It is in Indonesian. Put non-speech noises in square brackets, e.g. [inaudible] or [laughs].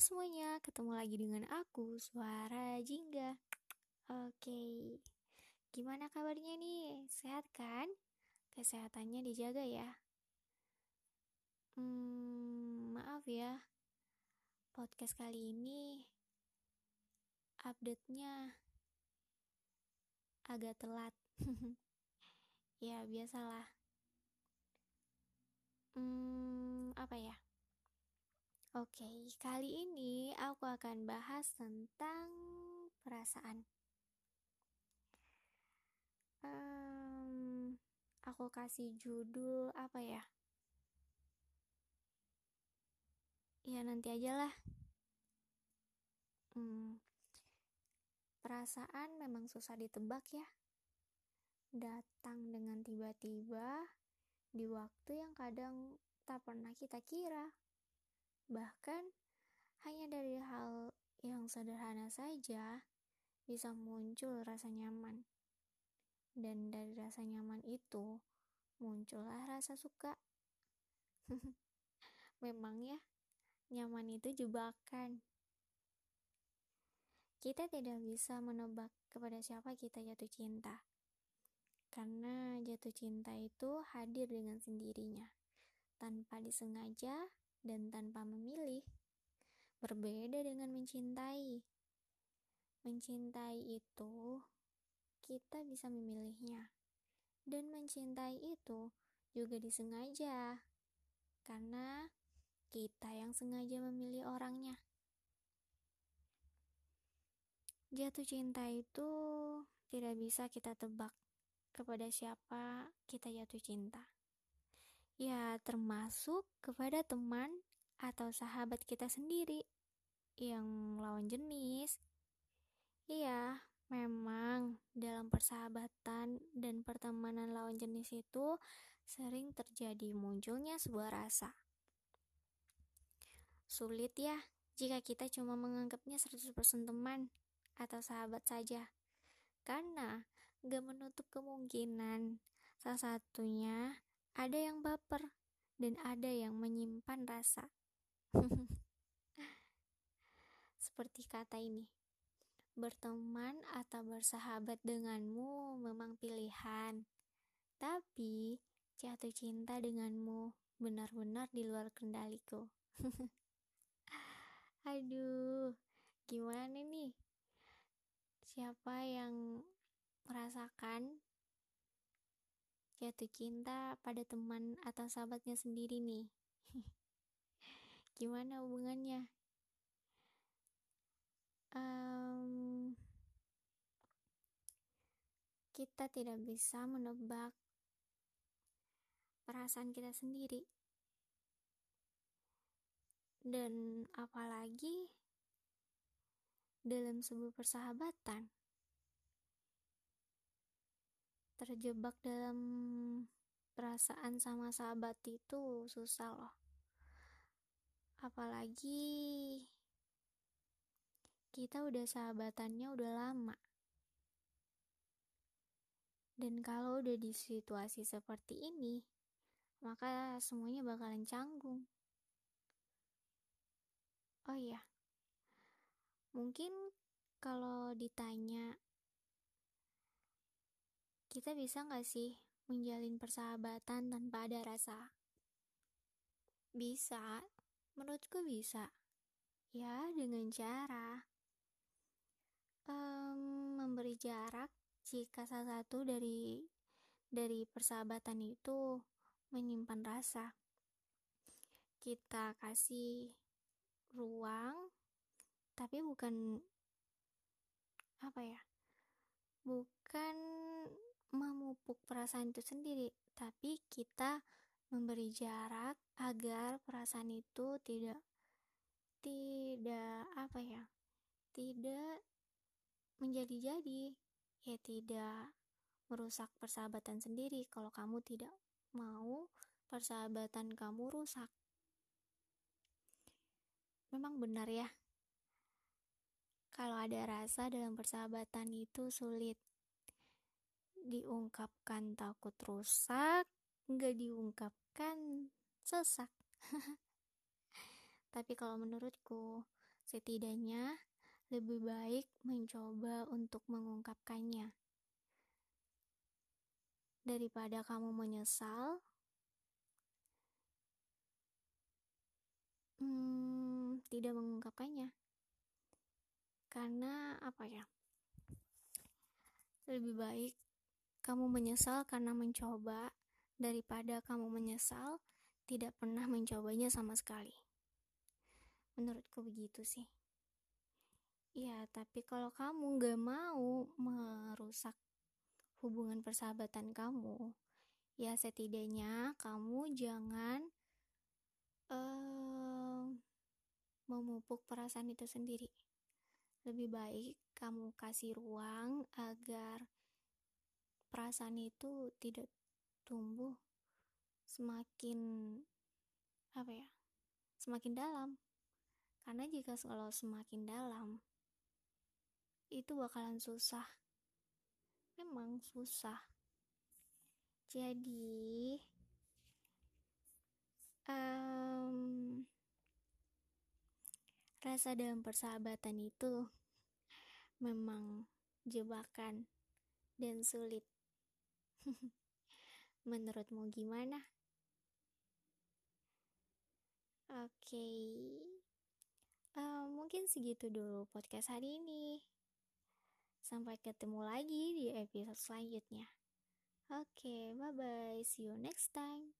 semuanya, ketemu lagi dengan aku, Suara Jingga. Oke, gimana kabarnya nih? Sehat kan? Kesehatannya dijaga ya. Hmm, maaf ya, podcast kali ini update-nya agak telat. [laughs] ya, biasalah. Hmm, apa ya? Oke, kali ini aku akan bahas tentang perasaan. Um, aku kasih judul apa ya? Ya nanti aja lah. Hmm, perasaan memang susah ditebak ya. Datang dengan tiba-tiba di waktu yang kadang tak pernah kita kira. Bahkan hanya dari hal yang sederhana saja bisa muncul rasa nyaman. Dan dari rasa nyaman itu muncullah rasa suka. [laughs] Memang ya, nyaman itu jebakan. Kita tidak bisa menebak kepada siapa kita jatuh cinta. Karena jatuh cinta itu hadir dengan sendirinya, tanpa disengaja dan tanpa memilih. Berbeda dengan mencintai. Mencintai itu kita bisa memilihnya. Dan mencintai itu juga disengaja. Karena kita yang sengaja memilih orangnya. Jatuh cinta itu tidak bisa kita tebak kepada siapa kita jatuh cinta. Ya, termasuk kepada teman atau sahabat kita sendiri yang lawan jenis. Iya, memang dalam persahabatan dan pertemanan lawan jenis itu sering terjadi munculnya sebuah rasa. Sulit ya jika kita cuma menganggapnya 100% teman atau sahabat saja. Karena gak menutup kemungkinan salah satunya ada yang baper dan ada yang menyimpan rasa. [laughs] Seperti kata ini, berteman atau bersahabat denganmu memang pilihan, tapi jatuh cinta denganmu benar-benar di luar kendaliku. [laughs] Aduh, gimana nih? Siapa yang merasakan jatuh cinta pada teman atau sahabatnya sendiri nih. [laughs] Gimana hubungannya? Um, kita tidak bisa menebak perasaan kita sendiri. Dan apalagi dalam sebuah persahabatan terjebak dalam perasaan sama sahabat itu susah loh. Apalagi kita udah sahabatannya udah lama. Dan kalau udah di situasi seperti ini maka semuanya bakalan canggung. Oh iya mungkin kalau ditanya kita bisa nggak sih menjalin persahabatan tanpa ada rasa? Bisa, menurutku bisa. Ya, dengan cara um, memberi jarak jika salah satu dari dari persahabatan itu menyimpan rasa. Kita kasih ruang, tapi bukan apa ya? Bukan memupuk perasaan itu sendiri, tapi kita memberi jarak agar perasaan itu tidak tidak apa ya tidak menjadi-jadi. Ya tidak merusak persahabatan sendiri. Kalau kamu tidak mau persahabatan kamu rusak. Memang benar ya. Kalau ada rasa dalam persahabatan itu sulit diungkapkan takut rusak, nggak diungkapkan sesak. [laughs] Tapi kalau menurutku, Setidaknya, lebih baik mencoba untuk mengungkapkannya daripada kamu menyesal. Hmm, tidak mengungkapkannya, karena apa ya? Lebih baik kamu menyesal karena mencoba daripada kamu menyesal tidak pernah mencobanya sama sekali. Menurutku begitu sih. Ya, tapi kalau kamu gak mau merusak hubungan persahabatan kamu, ya setidaknya kamu jangan uh, memupuk perasaan itu sendiri. Lebih baik kamu kasih ruang agar perasaan itu tidak tumbuh semakin apa ya semakin dalam. Karena jika kalau semakin dalam itu bakalan susah. Memang susah. Jadi um, rasa dalam persahabatan itu memang jebakan dan sulit [laughs] Menurutmu gimana? Oke, okay. uh, eh, mungkin segitu dulu podcast hari ini. Sampai ketemu lagi di episode selanjutnya. Oke, okay, bye bye. See you next time.